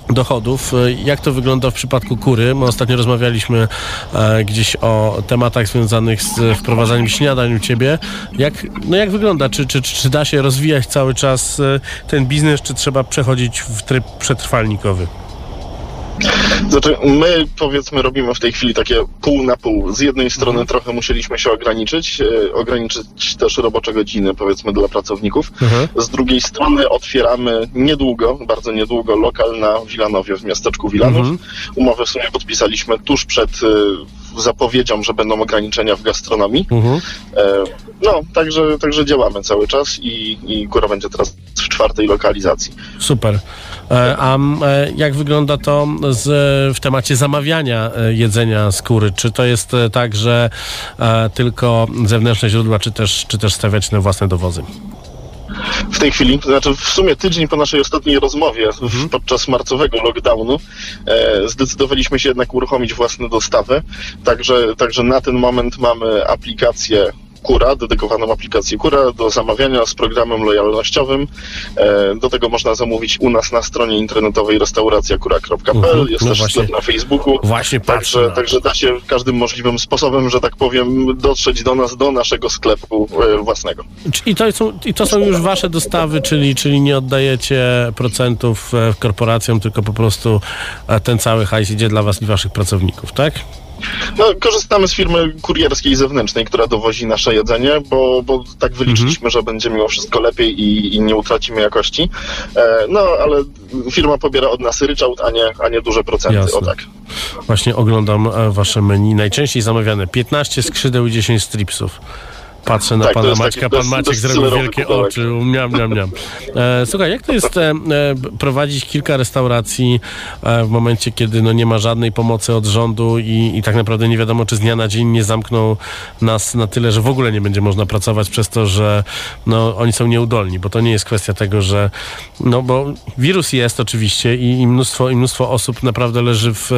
dochodów. Jak to wygląda w przypadku kury? My ostatnio rozmawialiśmy e, gdzieś o tematach związanych z wprowadzaniem śniadań u ciebie. Jak, no jak wygląda? Czy, czy, czy da się rozwijać cały czas e, ten biznes, czy trzeba przechodzić w tryb przetrwalnikowy? Znaczy, my powiedzmy robimy w tej chwili takie pół na pół. Z jednej strony trochę musieliśmy się ograniczyć, e, ograniczyć też robocze godziny, powiedzmy, dla pracowników. Z drugiej strony otwieramy niedługo, bardzo niedługo, lokal na Wilanowie, w miasteczku Wilanów. Umowę w sumie podpisaliśmy tuż przed zapowiedzią, że będą ograniczenia w gastronomii. E, No, także, także działamy cały czas i, i góra będzie teraz w czwartej lokalizacji. Super. E, A e, jak wygląda to z, w temacie zamawiania jedzenia skóry? Czy to jest tak, że tylko zewnętrzne źródła, czy też, czy też stawiać na własne dowozy? W tej chwili, to znaczy w sumie tydzień po naszej ostatniej rozmowie w, podczas marcowego lockdownu e, zdecydowaliśmy się jednak uruchomić własne dostawy, także, także na ten moment mamy aplikację Kura, dedykowaną aplikację Kura do zamawiania z programem lojalnościowym. E, do tego można zamówić u nas na stronie internetowej restauracjakura.pl. Mhm, Jest no też właśnie. sklep na Facebooku. Właśnie patrzę. Także, także da się każdym możliwym sposobem, że tak powiem, dotrzeć do nas, do naszego sklepu e, własnego. I to, są, I to są już wasze dostawy, czyli, czyli nie oddajecie procentów e, korporacjom, tylko po prostu ten cały hajs idzie dla was i waszych pracowników, tak? No, korzystamy z firmy kurierskiej zewnętrznej, która dowozi nasze jedzenie, bo, bo tak wyliczyliśmy, że będzie mimo wszystko lepiej i, i nie utracimy jakości. E, no, ale firma pobiera od nas ryczałt, a nie, a nie duże procenty. Jasne. O tak. Właśnie oglądam e, wasze menu. Najczęściej zamawiane 15 skrzydeł i 10 stripsów. Patrzę na Tak, pana Maćka, pan Maciek zrobił wielkie oczy, miam, miam, miam. E, słuchaj, jak to jest e, e, prowadzić kilka restauracji e, w momencie, kiedy no, nie ma żadnej pomocy od rządu i, i tak naprawdę nie wiadomo, czy z dnia na dzień nie zamkną nas na tyle, że w ogóle nie będzie można pracować przez to, że no, oni są nieudolni, bo to nie jest kwestia tego, że no bo wirus jest oczywiście i, i, mnóstwo, i mnóstwo osób naprawdę leży w e,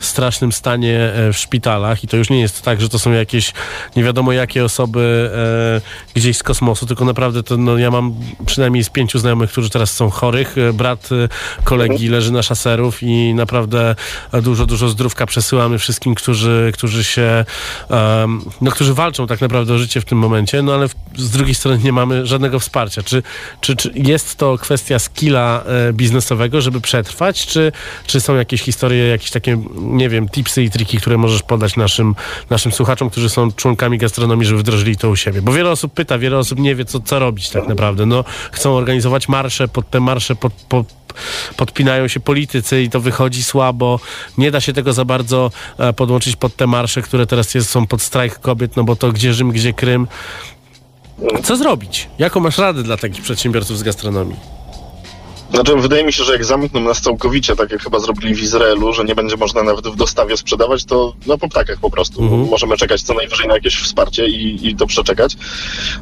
strasznym stanie e, w szpitalach i to już nie jest tak, że to są jakieś nie wiadomo jakie osoby e, gdzieś z kosmosu, tylko naprawdę to no, ja mam przynajmniej z pięciu znajomych, którzy teraz są chorych. E, Brat e, kolegi leży na szaserów i naprawdę e, dużo, dużo zdrówka przesyłamy wszystkim, którzy, którzy się em, no, którzy walczą tak naprawdę o życie w tym momencie, no ale w, z drugiej strony nie mamy żadnego wsparcia. Czy, czy, czy jest to kwestia skilla e, biznesowego, żeby przetrwać, czy, czy są jakieś historie, jakieś takie, nie wiem, tipsy i triki, które możesz podać naszym, naszym słuchaczom, którzy są członkami gastronomii, żeby wdrożyli to u siebie? Bo wiele osób pyta, wiele osób nie wie, co, co robić tak naprawdę. No, chcą organizować marsze, pod te marsze pod, pod, podpinają się politycy i to wychodzi słabo. Nie da się tego za bardzo e, podłączyć pod te marsze, które teraz jest, są pod strajk kobiet, no bo to gdzie Rzym, gdzie Krym. Co zrobić? Jaką masz radę dla takich przedsiębiorców z gastronomii? Znaczy, wydaje mi się, że jak zamkną nas całkowicie, tak jak chyba zrobili w Izraelu, że nie będzie można nawet w dostawie sprzedawać, to no po ptakach po prostu. Możemy czekać co najwyżej na jakieś wsparcie i, i to przeczekać.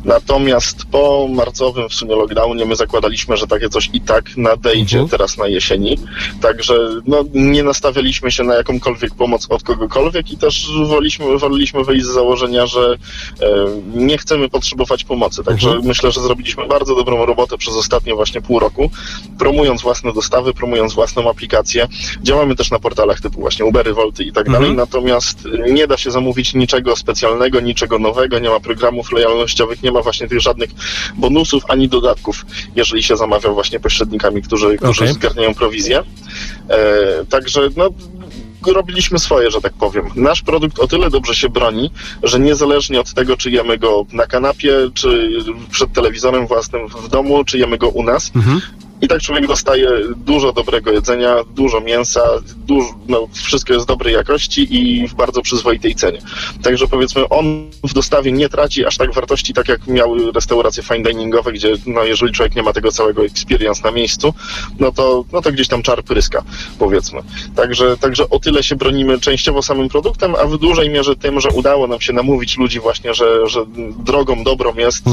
Natomiast po marcowym w sumie lockdownie my zakładaliśmy, że takie coś i tak nadejdzie teraz na jesieni. Także no, nie nastawialiśmy się na jakąkolwiek pomoc od kogokolwiek i też woliliśmy, woleliśmy wyjść z założenia, że e, nie chcemy potrzebować pomocy. Także myślę, że zrobiliśmy bardzo dobrą robotę przez ostatnie właśnie pół roku promując własne dostawy, promując własną aplikację. Działamy też na portalach typu właśnie Ubery, Volty i tak dalej, natomiast nie da się zamówić niczego specjalnego, niczego nowego, nie ma programów lojalnościowych, nie ma właśnie tych żadnych bonusów ani dodatków, jeżeli się zamawia właśnie pośrednikami, którzy, którzy Okej. zgarniają prowizję. E, także no, robiliśmy swoje, że tak powiem. Nasz produkt o tyle dobrze się broni, że niezależnie od tego, czy jemy go na kanapie, czy przed telewizorem własnym w domu, czy jemy go u nas, i tak człowiek dostaje dużo dobrego jedzenia, dużo mięsa, dużo, no, wszystko jest dobrej jakości i w bardzo przyzwoitej cenie. Także powiedzmy, on w dostawie nie traci aż tak wartości, tak jak miały restauracje fine diningowe, gdzie no, jeżeli człowiek nie ma tego całego experience na miejscu, no to, no to gdzieś tam czar pryska, powiedzmy. Także, także o tyle się bronimy częściowo samym produktem, a w dużej mierze tym, że udało nam się namówić ludzi właśnie, że, że drogą dobrą jest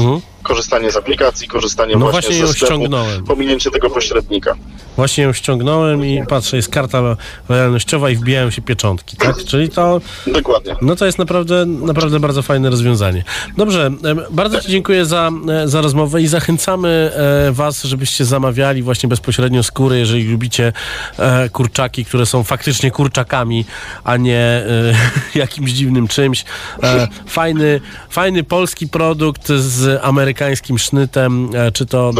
korzystanie z aplikacji, korzystanie No właśnie, właśnie ze sklepu, pominięcie tego pośrednika. Właśnie ją ściągnąłem i patrzę, jest karta lo- lojalnościowa i wbijają się pieczątki, tak? Czyli to... Dokładnie. No to jest naprawdę, naprawdę bardzo fajne rozwiązanie. Dobrze, bardzo Ci dziękuję za, e, za rozmowę i zachęcamy e, Was, żebyście zamawiali właśnie bezpośrednio skóry, jeżeli lubicie e, kurczaki, które są faktycznie kurczakami, a nie jakimś dziwnym czymś. Fajny, fajny polski produkt z amerykańskim sznytem, czy to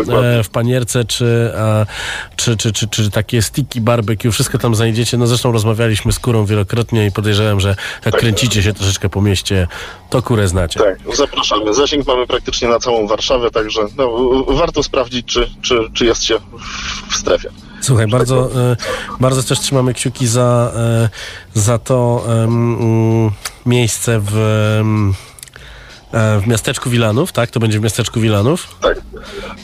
w panierce, czy, czy, czy, czy, czy takie sticky barbecue, wszystko tam znajdziecie. No zresztą rozmawialiśmy z kurą wielokrotnie i podejrzewam, że jak kręcicie się troszeczkę po mieście, to kurę znacie. Tak, zapraszamy. Zasięg mamy praktycznie na całą Warszawę, także no, warto sprawdzić, czy, czy, czy jest się w- strefie. Słuchaj, bardzo, e, bardzo też trzymamy kciuki za, e, za to mm, miejsce w, w miasteczku Wilanów, tak? To będzie w miasteczku Wilanów. Tak,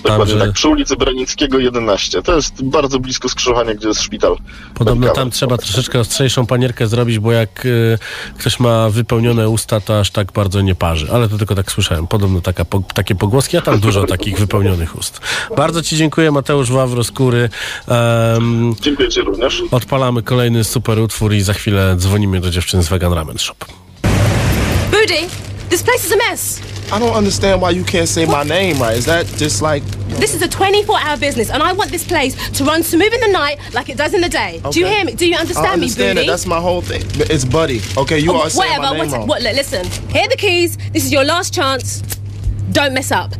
dokładnie Także- tak. Przy ulicy Branickiego 11. To jest bardzo blisko skrzyżowania, gdzie jest szpital. Podobno tam trzeba troszeczkę ostrzejszą panierkę zrobić, bo jak e, ktoś ma wypełnione usta, to aż tak bardzo nie parzy. Ale to tylko tak słyszałem. Podobno taka, po, takie pogłoski, a tam dużo takich wypełnionych ust. Bardzo Ci dziękuję, Mateusz Wawro z Kury. Em, Dziękuję Ci również. odpalamy kolejny super utwór i za chwilę dzwonimy do dziewczyn z Vegan Ramen Shop. Booty, this place is a mess. I don't understand why you can't say my name right. Is that just like This is a 24 hour business, and I want this place to run smooth in the night like it does in the day. Do you hear me? Do you understand, I understand me, that. That's my whole thing. It's Buddy. Okay, you Oh, are saying whatever. my name what, wrong. what, look, listen. Here are the keys. This is your last chance. Don't mess up.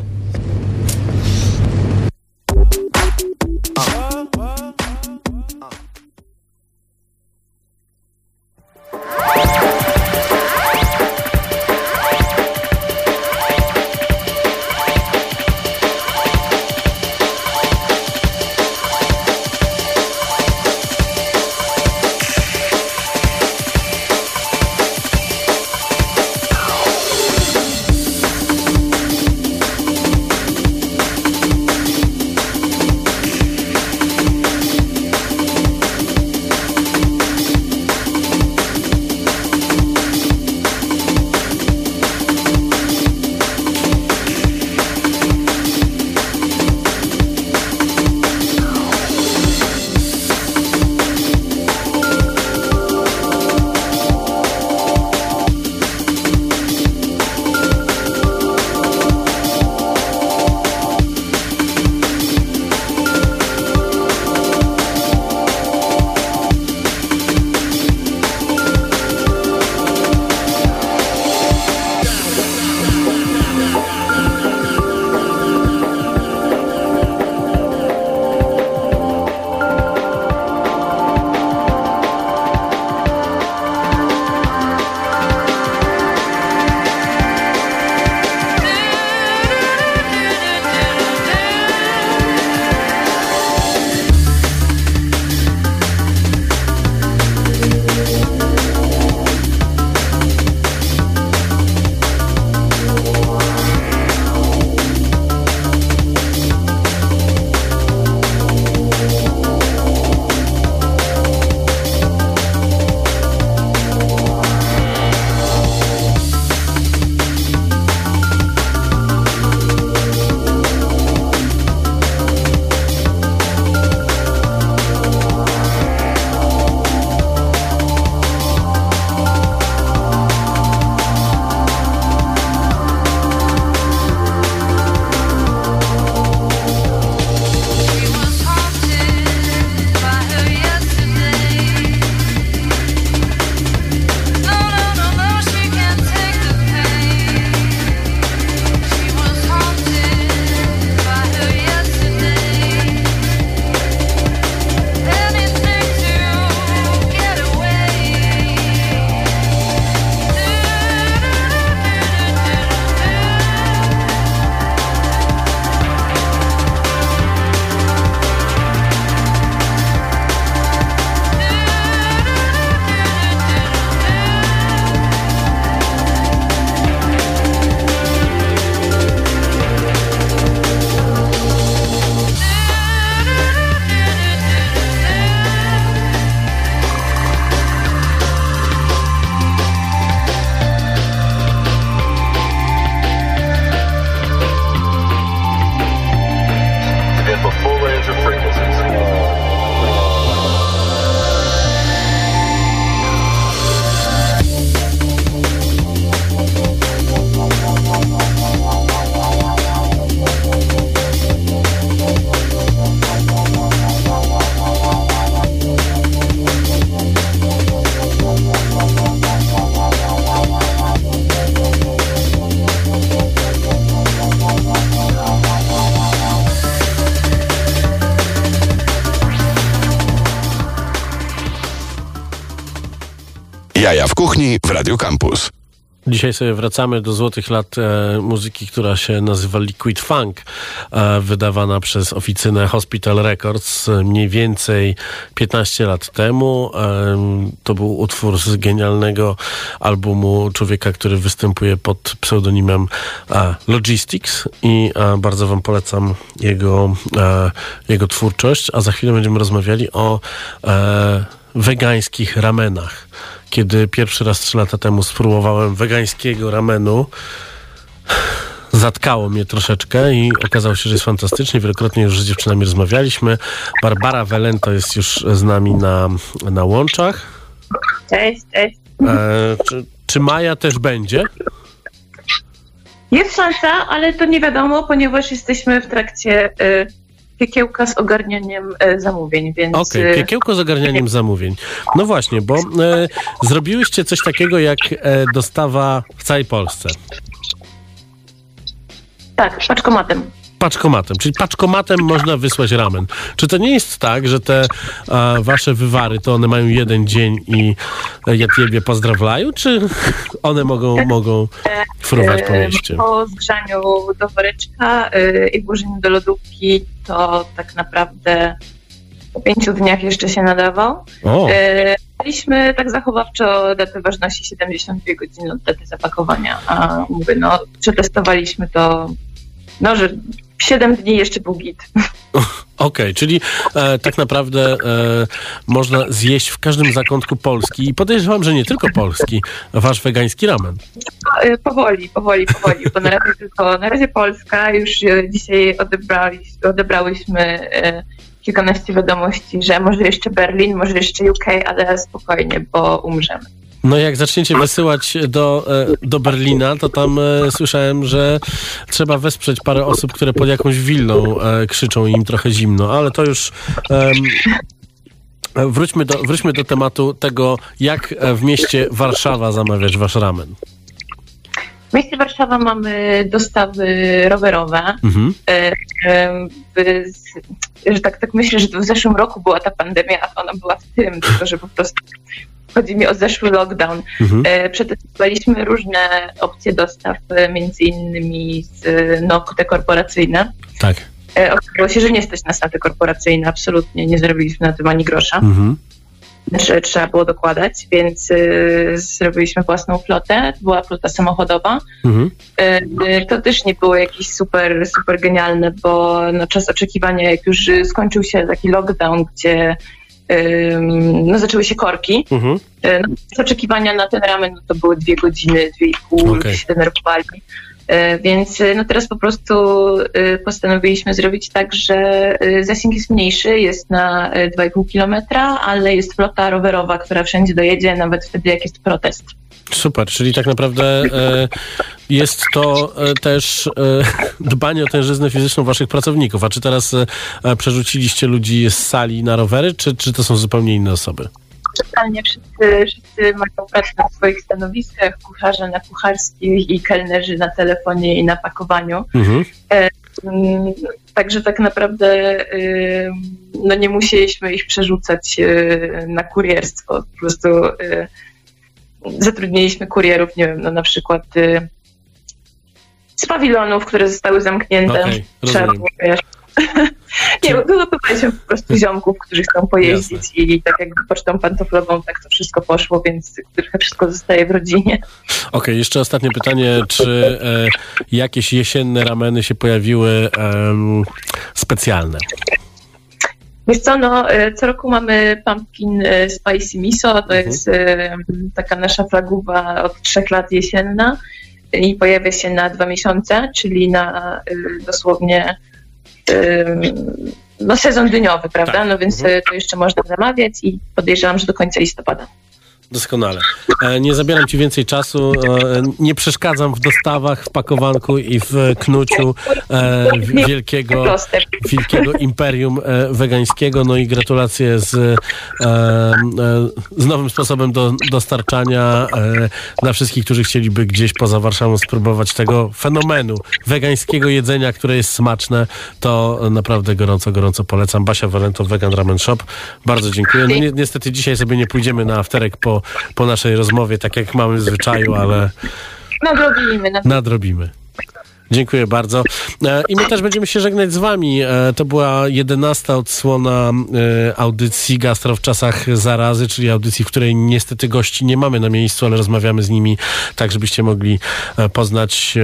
W kuchni w Radio Campus. Dzisiaj sobie wracamy do złotych lat e, muzyki, która się nazywa Liquid Funk, e, wydawana przez oficynę Hospital Records e, mniej więcej 15 lat temu. E, to był utwór z genialnego albumu człowieka, który występuje pod pseudonimem e, Logistics i e, bardzo wam polecam jego, jego twórczość, a za chwilę będziemy rozmawiali o wegańskich ramenach. Kiedy pierwszy raz trzy lata temu spróbowałem wegańskiego ramenu, zatkało mnie troszeczkę i okazało się, że jest fantastycznie. Wielokrotnie już z dziewczynami rozmawialiśmy. Barbara Welento jest już z nami na, na łączach. Cześć, cześć. E, czy, czy Maja też będzie? Jest szansa, ale to nie wiadomo, ponieważ jesteśmy w trakcie y, piekiełka z ogarnianiem y, zamówień, więc... Okej, y, piekiełko z ogarnianiem zamówień. No właśnie, bo e, zrobiłyście coś takiego jak e, dostawa w całej Polsce. Tak, paczkomatem. Paczkomatem, czyli paczkomatem można wysłać ramen. Czy to nie jest tak, że te a, wasze wywary, to one mają jeden dzień i ja ciebie pozdrawiają, czy one mogą, mogą fruwać po mieście? Po zgrzaniu do woreczka y, i włożeniu do lodówki to tak naprawdę po pięciu dniach jeszcze się nadawał. O. Y, Daliśmy tak zachowawczo datę ważności 72 godziny od daty zapakowania, a mówię, no przetestowaliśmy to, no, że 7 dni jeszcze był git. Okej, czyli e, tak naprawdę e, można zjeść w każdym zakątku Polski i podejrzewam, że nie tylko Polski, wasz wegański ramen. Y, Powoli, powoli, powoli, bo na razie tylko, na razie Polska, już y, dzisiaj odebrałyśmy y, kilkanaście wiadomości, że może jeszcze Berlin, może jeszcze UK, ale spokojnie, bo umrzemy. No jak zaczniecie wysyłać do, e, do Berlina, to tam e, słyszałem, że trzeba wesprzeć parę osób, które pod jakąś willą e, krzyczą i im trochę zimno, ale to już... em, Wróćmy do, wróćmy do tematu tego, jak w mieście Warszawa zamawiać wasz ramen. W mieście Warszawa mamy dostawy rowerowe. Mhm. Że tak, tak myślę, że to w zeszłym roku była ta pandemia, a ona była w tym, tylko że po prostu chodzi mi o zeszły lockdown. Mhm. E, Przetestowaliśmy różne opcje dostaw, e, między innymi z, no, te korporacyjne. Tak. E, Okazało się, że nie stać nas na te korporacyjne, absolutnie nie zrobiliśmy na tym ani grosza. Mhm. Znaczy, trzeba było dokładać, więc y, zrobiliśmy własną flotę. To była flota samochodowa. Mhm. Y, to też nie było jakieś super, super genialne, bo no, czas oczekiwania, jak już skończył się taki lockdown, gdzie no, zaczęły się korki, Mhm. y, no, oczekiwania na ten ramen no, to były dwie godziny, dwie i pół, ludzie się denerwowali. Y, Więc y, no teraz po prostu postanowiliśmy zrobić tak, że zasięg jest mniejszy, jest na y, 2,5 kilometra, ale jest flota rowerowa, która wszędzie dojedzie, nawet wtedy jak jest protest. Super, czyli tak naprawdę e, jest to e, też e, dbanie o tężyznę fizyczną waszych pracowników. A czy teraz e, przerzuciliście ludzi z sali na rowery, czy, czy to są zupełnie inne osoby? Totalnie wszyscy, wszyscy mają pracę na swoich stanowiskach, kucharze na kucharskich i kelnerzy na telefonie i na pakowaniu. Mhm. E, mm, Także tak naprawdę y, no nie musieliśmy ich przerzucać y, na kurierstwo. Po prostu y, zatrudniliśmy kurierów, nie wiem, no na przykład y, z pawilonów, które zostały zamknięte. Okej, Trzeba wiesz, nie, zapytaliśmy po prostu ziomków, którzy chcą pojeździć i tak jakby pocztą pantoflową tak to wszystko poszło, więc trochę wszystko zostaje w rodzinie. Okej, jeszcze ostatnie pytanie. Czy e, jakieś jesienne rameny się pojawiły em, specjalne? Wiesz co, no, y, co roku mamy pumpkin y, spicy miso, to jest y, taka nasza flagowa od trzech lat jesienna i pojawia się na dwa miesiące, czyli na dosłownie no, sezon dyniowy, prawda? No więc y, to jeszcze można zamawiać i podejrzewam, że do końca listopada. Doskonale. E, nie zabieram ci więcej czasu. E, nie przeszkadzam w dostawach, w pakowanku i w knuciu e, wielkiego, wielkiego imperium wegańskiego. No i gratulacje z, z nowym sposobem do, dostarczania dla wszystkich, którzy chcieliby gdzieś poza Warszawą spróbować tego fenomenu wegańskiego jedzenia, które jest smaczne. To naprawdę gorąco, gorąco polecam. Basia Walento, Vegan Ramen Shop. Bardzo dziękuję. No ni- niestety dzisiaj sobie nie pójdziemy na afterek po po naszej rozmowie, tak jak mamy w zwyczaju, ale Nadrobimy. Na... nadrobimy. Dziękuję bardzo. E, I my też będziemy się żegnać z wami. E, To była jedenasta odsłona e, audycji Gastro w czasach zarazy, czyli audycji, w której niestety gości nie mamy na miejscu, ale rozmawiamy z nimi tak, żebyście mogli poznać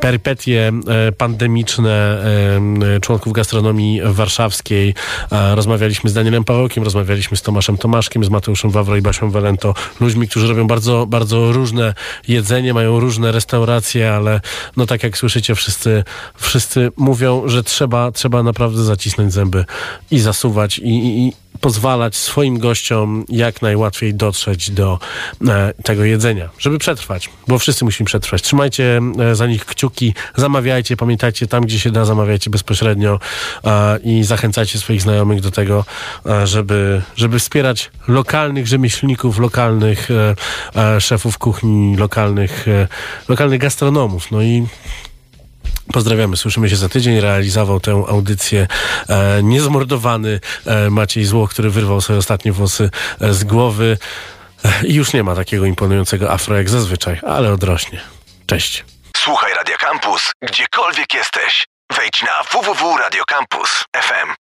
perypetie pandemiczne em, członków gastronomii warszawskiej. Rozmawialiśmy z Danielem Pawełkiem, rozmawialiśmy z Tomaszem Tomaszkiem, z Mateuszem Wawro i Basią Walento, ludźmi, którzy robią bardzo, bardzo różne jedzenie, mają różne restauracje, ale no tak jak słyszycie, wszyscy, wszyscy mówią, że trzeba, trzeba naprawdę zacisnąć zęby i zasuwać i, i, pozwalać swoim gościom jak najłatwiej dotrzeć do e, tego jedzenia, żeby przetrwać, bo wszyscy musimy przetrwać. Trzymajcie e, za nich kciuki, zamawiajcie, pamiętajcie, tam gdzie się da, zamawiajcie bezpośrednio e, i zachęcajcie swoich znajomych do tego, żeby, żeby wspierać lokalnych rzemieślników, lokalnych szefów kuchni, lokalnych, lokalnych gastronomów. No i Pozdrawiamy, słyszymy się za tydzień. Realizował tę audycję e, niezmordowany e, Maciej Zło, który wyrwał sobie ostatnie włosy e, z głowy e, i już nie ma takiego imponującego afro jak zazwyczaj, ale odrośnie. Cześć. Słuchaj Radio Campus, gdziekolwiek jesteś. Wejdź na www.radiocampus.fm.